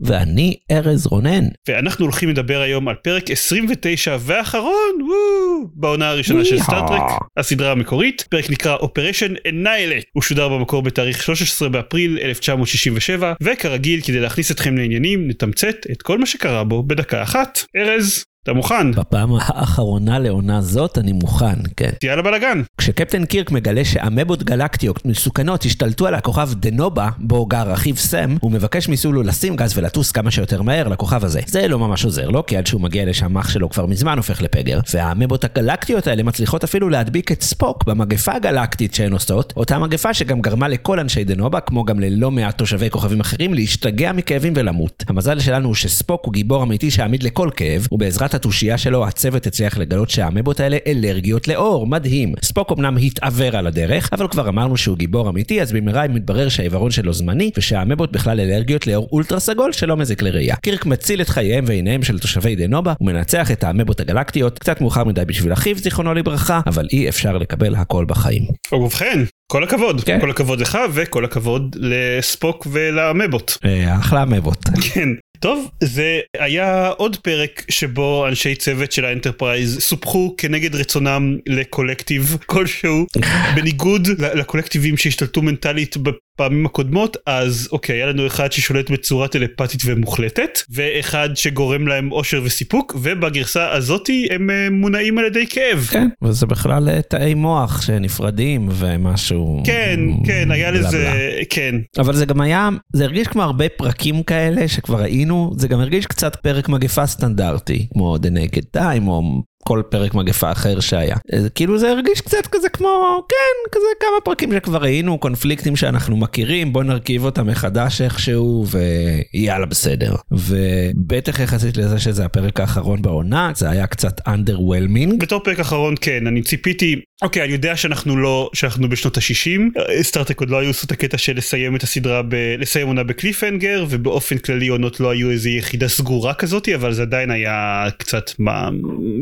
ואני ארז רונן. ואנחנו הולכים לדבר היום על פרק 29 והאחרון, וואו, בעונה הראשונה של yeah. סטאר טרק, הסדרה המקורית. פרק נקרא Operation Annihilate, הוא שודר במקור בתאריך 13 באפריל 1967, וכרגיל, כדי להכניס אתכם לעניינים, נתמצת את כל מה שקרה בו בדקה אחת. ארז, אתה מוכן? בפעם האחרונה לעונה זאת אני מוכן, כן. יאללה בלאגן. כשקפטן קירק מגלה שאמבות גלקטיות מסוכנות השתלטו על הכוכב דנבה, בו גר אחיו סם, הוא מבקש מסולו לשים גז ולטוס כמה שיותר מהר לכוכב הזה. זה לא ממש עוזר לו, כי עד שהוא מגיע לשם אח שלו כבר מזמן הופך לפגר, והאמבות הגלקטיות האלה מצליחות אפילו להדביק את ספוק במגפה הגלקטית שהן עושות, אותה מגפה שגם גרמה לכל אנשי דנובה, כמו גם ללא מעט תושבי כוכבים אחרים, להשתגע מכאבים ולמות. המזל שלנו הוא שספוק הוא גיבור אמיתי שעמיד לכל כאב, ובעזרת התושייה שלו הצוות הצליח לגלות שהאמבות האלה אלרגיות לאור, מדהים. ספוק אמנם התעוור על הדרך, אבל כבר אמרנו שהוא גיבור אמיתי, אז במהרה מתברר שהעיוורון שלו זמני, ושהאמבות בכלל אלרגיות לאור אולטרה סגול שלא מזיק לראייה. קירק מציל את חייהם ועיניהם של תושבי דנובה, ומנצח את האמבות הגלקטיות, קצת מאוחר מדי בשביל אחיו, זיכרונו לברכה, אבל אי אפשר לקבל הכל בחיים. ובכן, כל הכבוד. כן. כל הכבוד לך וכל הכבוד לספוק ולאמבות. אה, אחלה אמבות. כן. טוב, זה היה עוד פרק שבו אנשי צוות של האנטרפרייז סופחו כנגד רצונם לקולקטיב כלשהו, בניגוד לקולקטיבים שהשתלטו מנטלית בפעמים הקודמות, אז אוקיי, היה לנו אחד ששולט בצורה טלפתית ומוחלטת, ואחד שגורם להם אושר וסיפוק, ובגרסה הזאתי הם אה, מונעים על ידי כאב. כן, וזה בכלל אה, תאי מוח שנפרדים ומשהו... כן, כן, היה בלה לזה, בלה. כן. אבל זה גם היה, זה הרגיש כמו הרבה פרקים כאלה שכבר ראינו, זה גם הרגיש קצת פרק מגפה סטנדרטי, כמו The Naked Time או כל פרק מגפה אחר שהיה. כאילו זה הרגיש קצת כזה כמו, כן, כזה כמה פרקים שכבר ראינו, קונפליקטים שאנחנו מכירים, בוא נרכיב אותם מחדש איכשהו, ויאללה בסדר. ובטח יחסית לזה שזה הפרק האחרון בעונה, זה היה קצת underwhelming. בתור פרק אחרון כן אני ציפיתי אוקיי אני יודע שאנחנו לא שאנחנו בשנות ה-60 סטארטק עוד לא היו עשו את הקטע של לסיים את הסדרה ב... לסיים עונה בקליפהנגר ובאופן כללי עונות לא היו איזה יחידה סגורה כזאתי אבל זה עדיין היה קצת מה...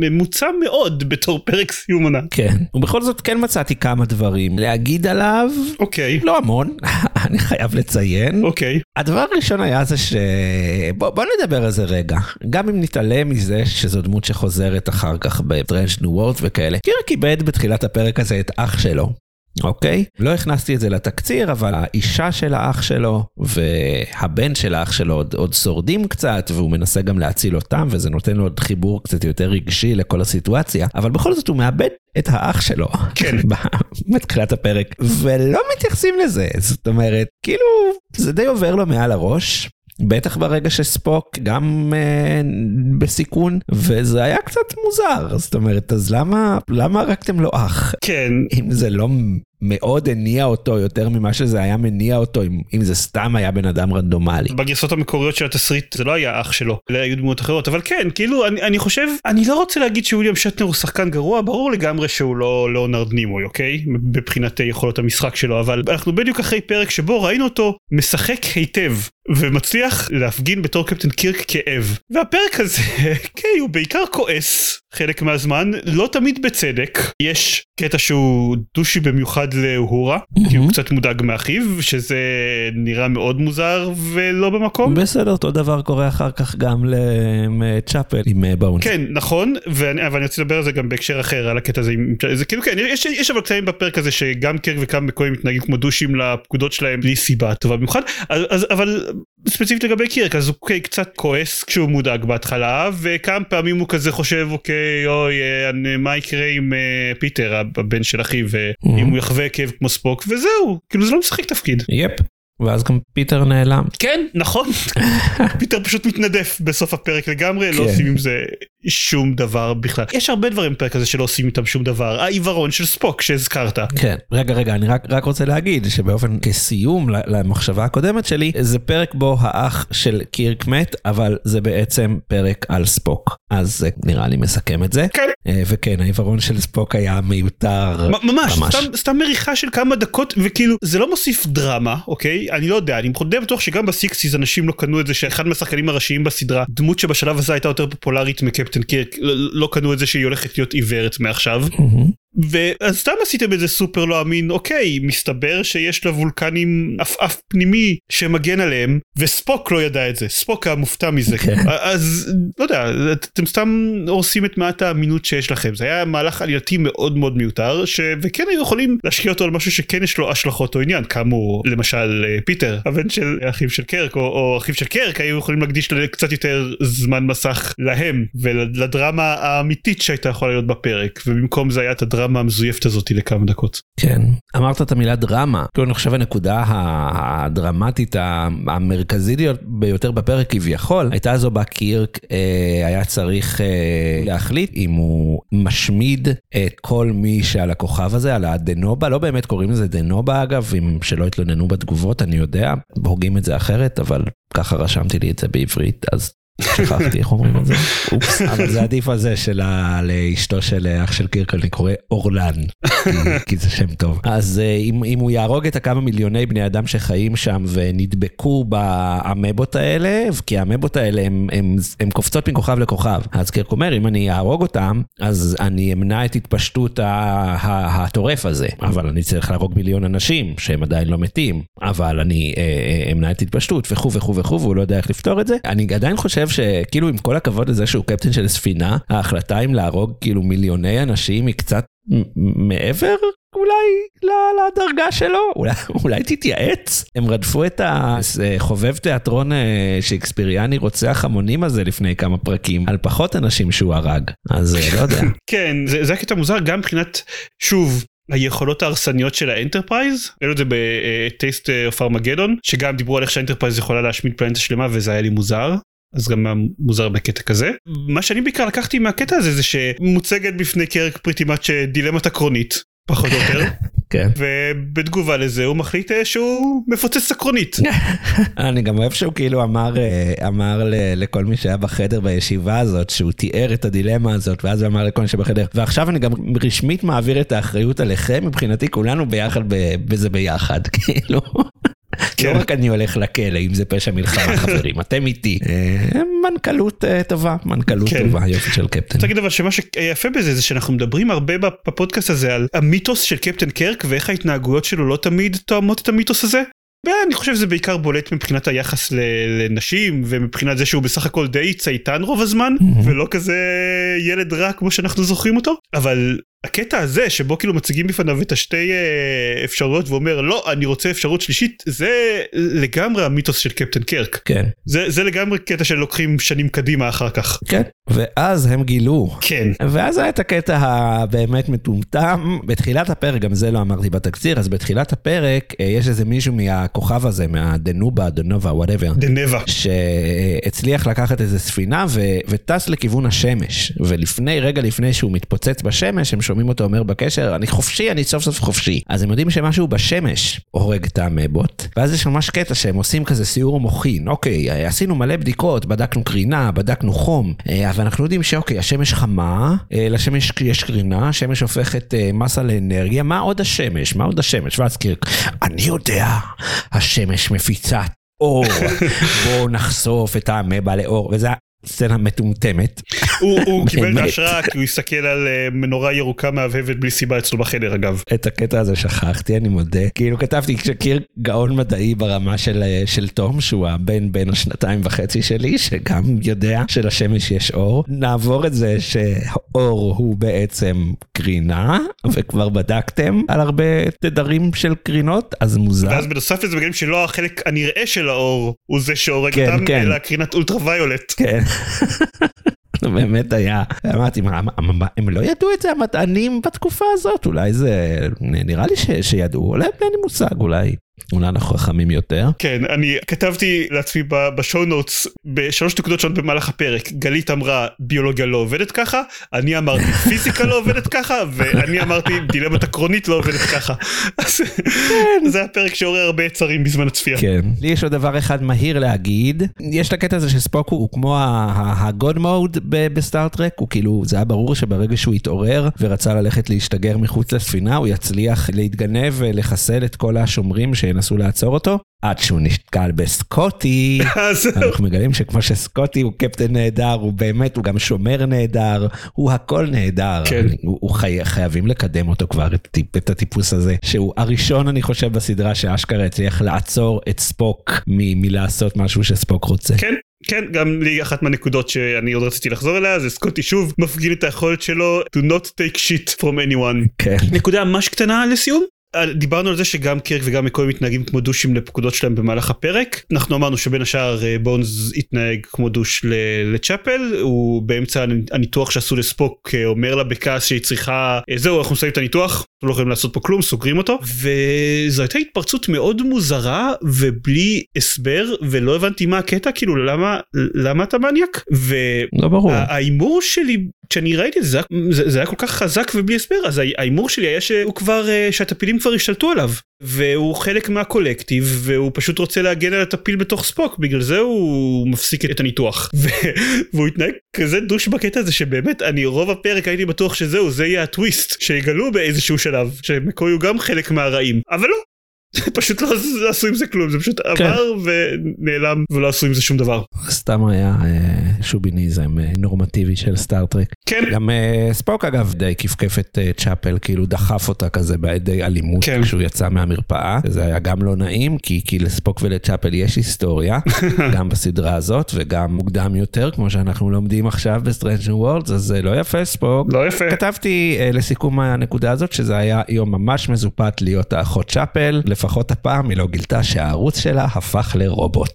ממוצע מאוד בתור פרק סיום עונה. כן. ובכל זאת כן מצאתי כמה דברים להגיד עליו, אוקיי לא המון, אני חייב לציין. אוקיי הדבר הראשון היה זה ש... בוא, בוא נדבר על זה רגע. גם אם נתעלם מזה שזו דמות שחוזרת אחר כך ב-Strange New World וכאלה. קירק איבד בתחילת הפרק הזה את אח שלו. אוקיי? לא הכנסתי את זה לתקציר, אבל האישה של האח שלו והבן של האח שלו עוד, עוד שורדים קצת, והוא מנסה גם להציל אותם, וזה נותן לו עוד חיבור קצת יותר רגשי לכל הסיטואציה, אבל בכל זאת הוא מאבד את האח שלו. כן. בתחילת הפרק, ולא מתייחסים לזה, זאת אומרת, כאילו, זה די עובר לו מעל הראש. בטח ברגע שספוק גם אה, בסיכון וזה היה קצת מוזר. זאת אומרת אז למה למה הרגתם לו אח? כן. אם זה לא מאוד הניע אותו יותר ממה שזה היה מניע אותו אם, אם זה סתם היה בן אדם רנדומלי. בגרסות המקוריות של התסריט זה לא היה אח שלו אלא היו דמויות אחרות אבל כן כאילו אני, אני חושב אני לא רוצה להגיד שוויליאם שטנר הוא שחקן גרוע ברור לגמרי שהוא לא ליאונרד נימוי אוקיי? מבחינת יכולות המשחק שלו אבל אנחנו בדיוק אחרי פרק שבו ראינו אותו משחק היטב ומצליח להפגין בתור קפטן קירק כאב. והפרק הזה כן הוא בעיקר כועס חלק מהזמן לא תמיד בצדק. יש קטע שהוא דושי במיוחד לאוהורה כי הוא קצת מודאג מאחיו שזה נראה מאוד מוזר ולא במקום. בסדר אותו דבר קורה אחר כך גם לצ'אפל עם אה, באונס. כן נכון ואני, אבל אני רוצה לדבר על זה גם בהקשר אחר על הקטע הזה עם- זה כאילו כן יש, יש אבל קטעים בפרק הזה שגם קרק וכמה מקויים מתנהגים כמו דושים לפקודות שלהם בלי סיבה טובה במיוחד אז, אז אבל ספציפית לגבי קירק אז הוא אוקיי, קצת כועס כשהוא מודאג בהתחלה וכמה פעמים הוא כזה חושב אוקיי אוי אה, אני- מה יקרה עם אה, פיטר הבן של אחיו אה, אם הוא יחווה כאב כמו ספוק וזהו כאילו זה לא משחק תפקיד. yep. ואז גם פיטר נעלם. כן, נכון. פיטר פשוט מתנדף בסוף הפרק לגמרי, לא כן. עושים עם זה שום דבר בכלל. יש הרבה דברים בפרק הזה שלא עושים איתם שום דבר. העיוורון של ספוק שהזכרת. כן, רגע, רגע, אני רק, רק רוצה להגיד שבאופן כסיום למחשבה הקודמת שלי, זה פרק בו האח של קירק מת, אבל זה בעצם פרק על ספוק. אז זה נראה לי מסכם את זה. כן. אה, וכן, העיוורון של ספוק היה מיותר. ממש, ממש. סתם, סתם מריחה של כמה דקות וכאילו זה לא מוסיף דרמה אוקיי אני לא יודע אני די בטוח שגם בסיקסיס אנשים לא קנו את זה שאחד מהשחקנים הראשיים בסדרה דמות שבשלב הזה הייתה יותר פופולרית מקפטן קירק לא, לא קנו את זה שהיא הולכת להיות עיוורת מעכשיו מהמם. ואז סתם עשיתם את זה סופר לא אמין אוקיי מסתבר שיש לוולקנים עפעף פנימי שמגן עליהם וספוק לא ידע את זה ספוק היה מופתע מזה כן. אז לא יודע אתם סתם הורסים את מעט האמינות שיש לכם זה היה מהלך עלייתי מאוד מאוד מיותר ש... וכן היו יכולים להשקיע אותו על משהו שכן יש לו השלכות או עניין כאמור למשל אה, פיטר הבן של אחיו של קרק או, או אחיו של קרק היו יכולים להקדיש קצת יותר זמן מסך להם ולדרמה האמיתית שהייתה יכולה להיות בפרק ובמקום זה היה את הדרמה המזויפת הזאת לכמה דקות. כן, אמרת את המילה דרמה, כאילו אני חושב הנקודה הדרמטית המרכזית ביותר בפרק כביכול, הייתה זו בה קירק אה, היה צריך אה, להחליט אם הוא משמיד את כל מי שעל הכוכב הזה, על הדנובה, לא באמת קוראים לזה דנובה אגב, אם שלא התלוננו בתגובות אני יודע, הוגים את זה אחרת, אבל ככה רשמתי לי את זה בעברית, אז שכחתי איך אומרים את זה, אופס, אבל זה עדיף על זה של לאשתו של אח של קירק אני קורא אורלן, כי- זה שם טוב. אז אה, אם, הוא יהרוג את הכמה מיליוני בני אדם שחיים שם ונדבקו באמבות האלה, כי האמבות האלה הם קופצות מכוכב לכוכב, אז קירק אומר אם אני אהרוג אותם, אז אני אמנע את התפשטות הטורף הזה, אבל אני צריך להרוג מיליון אנשים שהם עדיין לא מתים, אבל אני אה, אה, אמנע את התפשטות וכו' וכו' וכו', והוא לא יודע איך לפתור את זה. אני עדיין חושב שכאילו עם כל הכבוד לזה שהוא קפטן של ספינה, ההחלטה אם להרוג כאילו מיליוני אנשים היא קצת מעבר אולי לדרגה שלו, אולי, אולי תתייעץ. הם רדפו את החובב תיאטרון אה, שייקספיריאני רוצח המונים הזה לפני כמה פרקים, על פחות אנשים שהוא הרג, אז אה, לא יודע. כן זה, זה הקטע מוזר גם מבחינת שוב. היכולות ההרסניות של האנטרפרייז, ראינו את זה ב Taste of Armageddon, שגם דיברו על איך שהאנטרפרייז יכולה להשמיד פלנטה שלמה וזה היה לי מוזר. אז גם מוזר בקטע כזה. מה שאני בעיקר לקחתי מהקטע הזה זה שמוצגת בפני קרק פריטי מאץ' דילמת עקרונית, פחות או יותר, כן. ובתגובה לזה הוא מחליט אה, שהוא מפוצץ עקרונית. אני גם אוהב שהוא כאילו אמר, אה, אמר ל- לכל מי שהיה בחדר בישיבה הזאת, שהוא תיאר את הדילמה הזאת, ואז הוא אמר לכל מי שבחדר, ועכשיו אני גם רשמית מעביר את האחריות עליכם, מבחינתי כולנו ביחד בזה ביחד, כאילו. לא רק אני הולך לכלא, אם זה פשע מלחמה חברים, אתם איתי. אה, מנכ"לות אה, טובה, מנכ"לות כן. טובה, יופי של קפטן. להגיד אבל שמה שיפה בזה זה שאנחנו מדברים הרבה בפודקאסט הזה על המיתוס של קפטן קרק ואיך ההתנהגויות שלו לא תמיד תואמות את המיתוס הזה. ואני חושב שזה בעיקר בולט מבחינת היחס לנשים ומבחינת זה שהוא בסך הכל די צייתן רוב הזמן ולא כזה ילד רע כמו שאנחנו זוכרים אותו אבל הקטע הזה שבו כאילו מציגים בפניו את השתי אה, אפשרויות ואומר לא אני רוצה אפשרות שלישית זה לגמרי המיתוס של קפטן קרק. כן, זה זה לגמרי קטע שלוקחים שנים קדימה אחר כך. כן. ואז הם גילו. כן. ואז היה את הקטע הבאמת מטומטם, בתחילת הפרק, גם זה לא אמרתי בתקציר, אז בתחילת הפרק אה, יש איזה מישהו מהכוכב הזה, מהדנובה, דנובה, whatever. דנבה שהצליח לקחת איזה ספינה ו- וטס לכיוון השמש, ולפני, רגע לפני שהוא מתפוצץ בשמש, הם שומעים אותו אומר בקשר, אני חופשי, אני סוף סוף חופשי. אז הם יודעים שמשהו בשמש הורג את האמבות, ואז יש ממש קטע שהם עושים כזה סיעור מוחין, אוקיי, אה, עשינו מלא בדיקות, בדקנו קרינה, בדקנו חום, אה, אבל אנחנו יודעים שאוקיי, השמש חמה, אה, לשמש יש קרינה, השמש הופכת מסה לאנרגיה, מה עוד השמש? מה עוד השמש? ואז קירק, אני יודע, השמש מפיצה אור, בואו נחשוף את האמבה לאור, וזה סצנה מטומטמת. הוא, הוא קיבל. ההשראה כי הוא הסתכל על אה, מנורה ירוקה מהבהבת בלי סיבה אצלו בחדר אגב. את הקטע הזה שכחתי, אני מודה. כאילו כתבתי, כשקיר גאון מדעי ברמה של, אה, של תום, שהוא הבן בין השנתיים וחצי שלי, שגם יודע שלשמש יש אור. נעבור את זה שאור הוא בעצם קרינה, וכבר בדקתם על הרבה תדרים של קרינות, אז מוזר. ואז בנוסף לזה מגלים שלא החלק הנראה של האור הוא זה שהורג כן, אותם כן. אלא קרינת אולטרה ויולט. כן. באמת היה, אמרתי, מה, מה, הם לא ידעו את זה המדענים בתקופה הזאת? אולי זה, נראה לי ש, שידעו, אולי אין לי מושג, אולי אולי אנחנו חכמים יותר. כן, אני כתבתי לעצמי בשואו נוטס בשלוש נקודות שונות במהלך הפרק. גלית אמרה ביולוגיה לא עובדת ככה, אני אמרתי פיזיקה לא עובדת ככה, ואני אמרתי דילמת עקרונית לא עובדת ככה. אז זה הפרק שעורר הרבה יצרים בזמן הצפייה. כן. לי יש עוד דבר אחד מהיר להגיד. יש את הקטע הזה שספוק הוא כמו ה-God mode בסטארט-טרק, הוא כאילו, זה היה ברור שברגע שהוא התעורר ורצה ללכת להשתגר מחוץ לספינה, הוא יצליח להתגנב ולחסל את כל השומרים שינסו לעצור אותו. עד שהוא נתקל בסקוטי, אנחנו מגלים שכמו שסקוטי הוא קפטן נהדר, הוא באמת, הוא גם שומר נהדר, הוא הכל נהדר. כן. הוא, הוא חי, חייבים לקדם אותו כבר, את, את הטיפוס הזה, שהוא הראשון אני חושב בסדרה שאשכרה הצליח לעצור את ספוק מ- מלעשות משהו שספוק רוצה. כן. כן, גם לי אחת מהנקודות שאני עוד רציתי לחזור אליה זה סקוטי שוב מפגין את היכולת שלו to not take shit from anyone. כן. נקודה ממש קטנה לסיום. דיברנו על זה שגם קירק וגם מקוי מתנהגים כמו דושים לפקודות שלהם במהלך הפרק. אנחנו אמרנו שבין השאר אה, בונז התנהג כמו דוש לצ'אפל. הוא באמצע הניתוח שעשו לספוק אה, אומר לה בכעס שהיא צריכה אה, זהו אנחנו מסיימים את הניתוח לא יכולים לעשות פה כלום סוגרים אותו. וזו הייתה התפרצות מאוד מוזרה ובלי הסבר ולא הבנתי מה הקטע כאילו למה למה אתה מניאק? לא ברור. וההימור שלי כשאני ראיתי את זה זה, זה היה כל כך חזק ובלי הסבר אז ההימור שלי היה שהוא כבר שהטפילים כבר השתלטו עליו והוא חלק מהקולקטיב והוא פשוט רוצה להגן על הטפיל בתוך ספוק בגלל זה הוא מפסיק את הניתוח. והוא התנהג כזה דוש בקטע הזה שבאמת אני רוב הפרק הייתי בטוח שזהו זה יהיה הטוויסט שיגלו באיזשהו שלב שמקוי הוא גם חלק מהרעים. אבל לא פשוט לא, לא עשו עם זה כלום זה פשוט כן. עבר ונעלם ולא עשו עם זה שום דבר. סתם היה אה, שוביניזם אה, נורמטיבי של סטארטרק. כן. גם אה, ספוק אגב די כפכף את צ'אפל כאילו דחף אותה כזה בידי אלימות כן. כשהוא יצא מהמרפאה זה היה גם לא נעים כי, כי לספוק ולצ'אפל יש היסטוריה גם בסדרה הזאת וגם מוקדם יותר כמו שאנחנו לומדים עכשיו ב Strange New Worlds אז זה לא יפה ספוק. לא יפה. כתבתי לסיכום הנקודה הזאת שזה היה יום ממש מזופת להיות האחות צ'אפל. לפחות הפעם היא לא גילתה שהארוס שלה הפך לרובוט.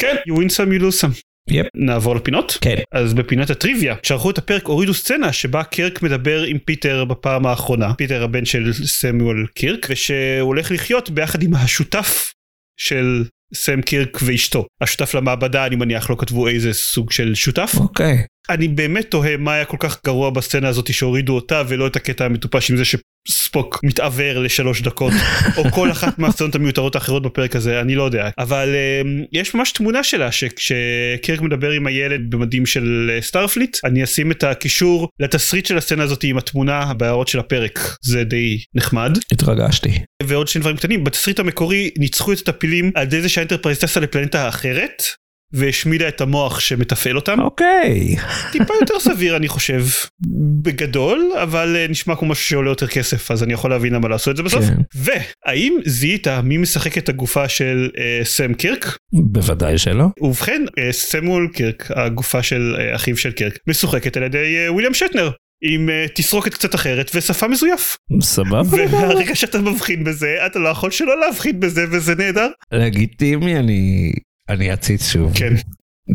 כן, you win some you lose some. Yep. נעבור לפינות? כן. אז בפינת הטריוויה, כשערכו את הפרק הורידו סצנה שבה קירק מדבר עם פיטר בפעם האחרונה, פיטר הבן של סמואל קירק, ושהוא הולך לחיות ביחד עם השותף של סם קירק ואשתו. השותף למעבדה אני מניח לא כתבו איזה סוג של שותף. אוקיי. Okay. אני באמת תוהה מה היה כל כך גרוע בסצנה הזאת שהורידו אותה ולא את הקטע המטופש עם זה שספוק מתעוור לשלוש דקות או כל אחת מהסצנות המיותרות האחרות בפרק הזה אני לא יודע אבל um, יש ממש תמונה שלה כשקירק מדבר עם הילד במדים של סטארפליט uh, אני אשים את הקישור לתסריט של הסצנה הזאת עם התמונה בהערות של הפרק זה די נחמד. התרגשתי. ועוד שני דברים קטנים בתסריט המקורי ניצחו את הטפילים על ידי זה שהאנטרפרייז טסה לפלנטה אחרת והשמידה את המוח שמתפעל אותם. אוקיי. טיפה יותר סביר אני חושב בגדול אבל uh, נשמע כמו משהו שעולה יותר כסף אז אני יכול להבין למה לא עשו את זה בסוף. כן. והאם זיהית מי משחק את הגופה של uh, סם קירק? בוודאי שלא. ובכן uh, סמואל קירק הגופה של uh, אחיו של קירק משוחקת על ידי uh, וויליאם שאטנר. עם uh, תסרוקת קצת אחרת ושפה מזויף. סבבה. והרגע שאתה מבחין בזה אתה לא יכול שלא להבחין בזה וזה נהדר. לגיטימי אני אני אציץ שוב. כן.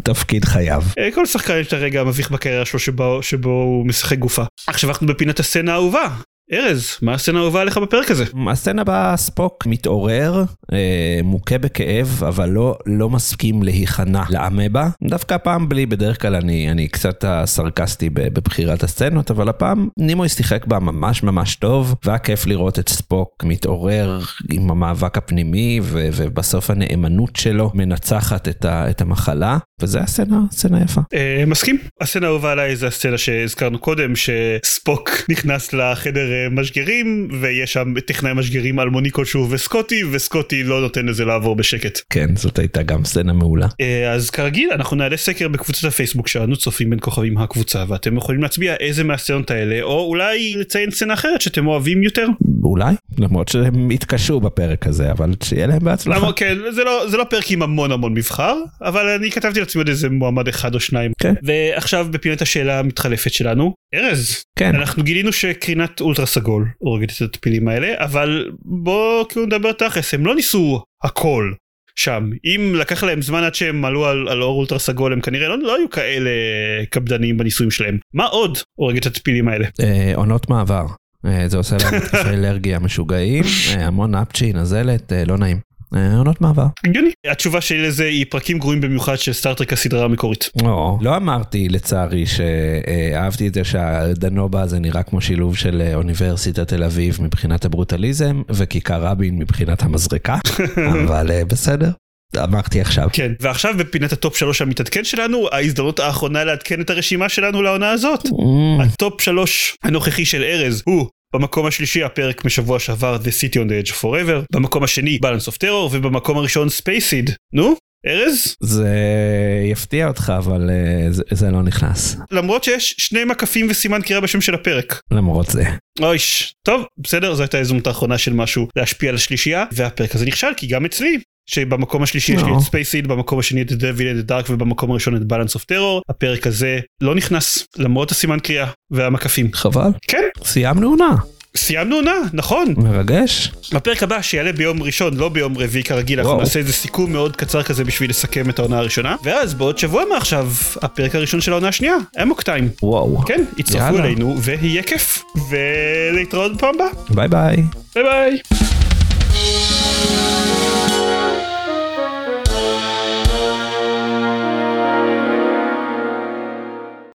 תפקיד חייו. כל שחקן יש את הרגע המביך בקריירה שלו שבו, שבו הוא משחק גופה. עכשיו אנחנו בפינת הסצנה האהובה. ארז, מה הסצנה האהובה עליך בפרק הזה? הסצנה בה ספוק מתעורר, אה, מוכה בכאב, אבל לא, לא מסכים להיכנע לאמבה. דווקא הפעם בלי, בדרך כלל אני, אני קצת סרקסטי בבחירת הסצנות, אבל הפעם נימוי שיחק בה ממש ממש טוב, והיה כיף לראות את ספוק מתעורר עם המאבק הפנימי, ו, ובסוף הנאמנות שלו מנצחת את, ה, את המחלה, וזה הסצנה, סצנה יפה. אה, מסכים. הסצנה האהובה עליי זה הסצנה שהזכרנו קודם, שספוק נכנס לחדר משגרים ויש שם טכנאי משגרים אלמוני כלשהו וסקוטי וסקוטי לא נותן לזה לעבור בשקט. כן זאת הייתה גם סצנה מעולה. אז כרגיל אנחנו נעלה סקר בקבוצת הפייסבוק שלנו צופים בין כוכבים הקבוצה ואתם יכולים להצביע איזה מהסצנות האלה או אולי לציין סצנה אחרת שאתם אוהבים יותר. אולי למרות שהם התקשו בפרק הזה אבל שיהיה להם בהצלחה. למה, כן זה לא זה לא פרק עם המון המון מבחר אבל אני כתבתי לעצמי עוד איזה מועמד אחד או שניים. כן. ועכשיו בפינת השאלה המתחלפת שלנו ארז כן. אנחנו גילינו שקרינת אולטרה סגול הורגת את הטפילים האלה אבל בוא כאילו נדבר תכלס הם לא ניסו הכל שם אם לקח להם זמן עד שהם עלו על, על אור אולטרה סגול הם כנראה לא, לא היו כאלה קפדניים בניסויים שלהם מה עוד הורג את הטפילים האלה? אה, עונות מעבר. אה, זה עושה להם התקפי אלרגיה משוגעים, אה, המון אפצ'י, נזלת, אה, לא נעים. עונות מעבר. הגיוני. התשובה שלי לזה היא פרקים גרועים במיוחד של סטארטרק הסדרה המקורית. לא, לא אמרתי לצערי שאהבתי את זה שהדנובה הזה נראה כמו שילוב של אוניברסיטת תל אביב מבחינת הברוטליזם וכיכר רבין מבחינת המזרקה, אבל בסדר, אמרתי עכשיו. כן, ועכשיו בפינת ה top 3 המתעדכן שלנו, ההזדמנות האחרונה לעדכן את הרשימה שלנו לעונה הזאת. Mm, ה top 3 הנוכחי של ארז הוא במקום השלישי הפרק משבוע שעבר The City on the Edge of Forever, במקום השני Balance of Terror ובמקום הראשון Spaced. נו, ארז? זה יפתיע אותך אבל אה, זה- זה לא נכנס, למרות שיש שני מקפים וסימן קריאה בשם של הפרק. למרות זה. אויש, טוב, בסדר, זו הייתה ההזדמנות האחרונה של משהו להשפיע על השלישייה, והפרק הזה נכשל כי גם אצלי. שבמקום השלישי יש לי לא. את ספייסיד, במקום השני את in the Dark ובמקום הראשון את Balance of Terror, הפרק הזה לא נכנס למרות הסימן קריאה והמקפים. חבל, כן, סיימנו עונה, סיימנו עונה, נכון. מרגש. בפרק הבא שיעלה ביום ראשון, לא ביום רביעי כרגיל, אנחנו וואו. נעשה איזה סיכום מאוד קצר כזה בשביל לסכם את העונה הראשונה, ואז בעוד שבוע מעכשיו, הפרק הראשון של העונה השנייה, אמוק טיים. וואו. כן, תצטרפו. אלינו ויהיה כיף, ולהתראות בפעם הבאה. ביי ביי. ביי ביי.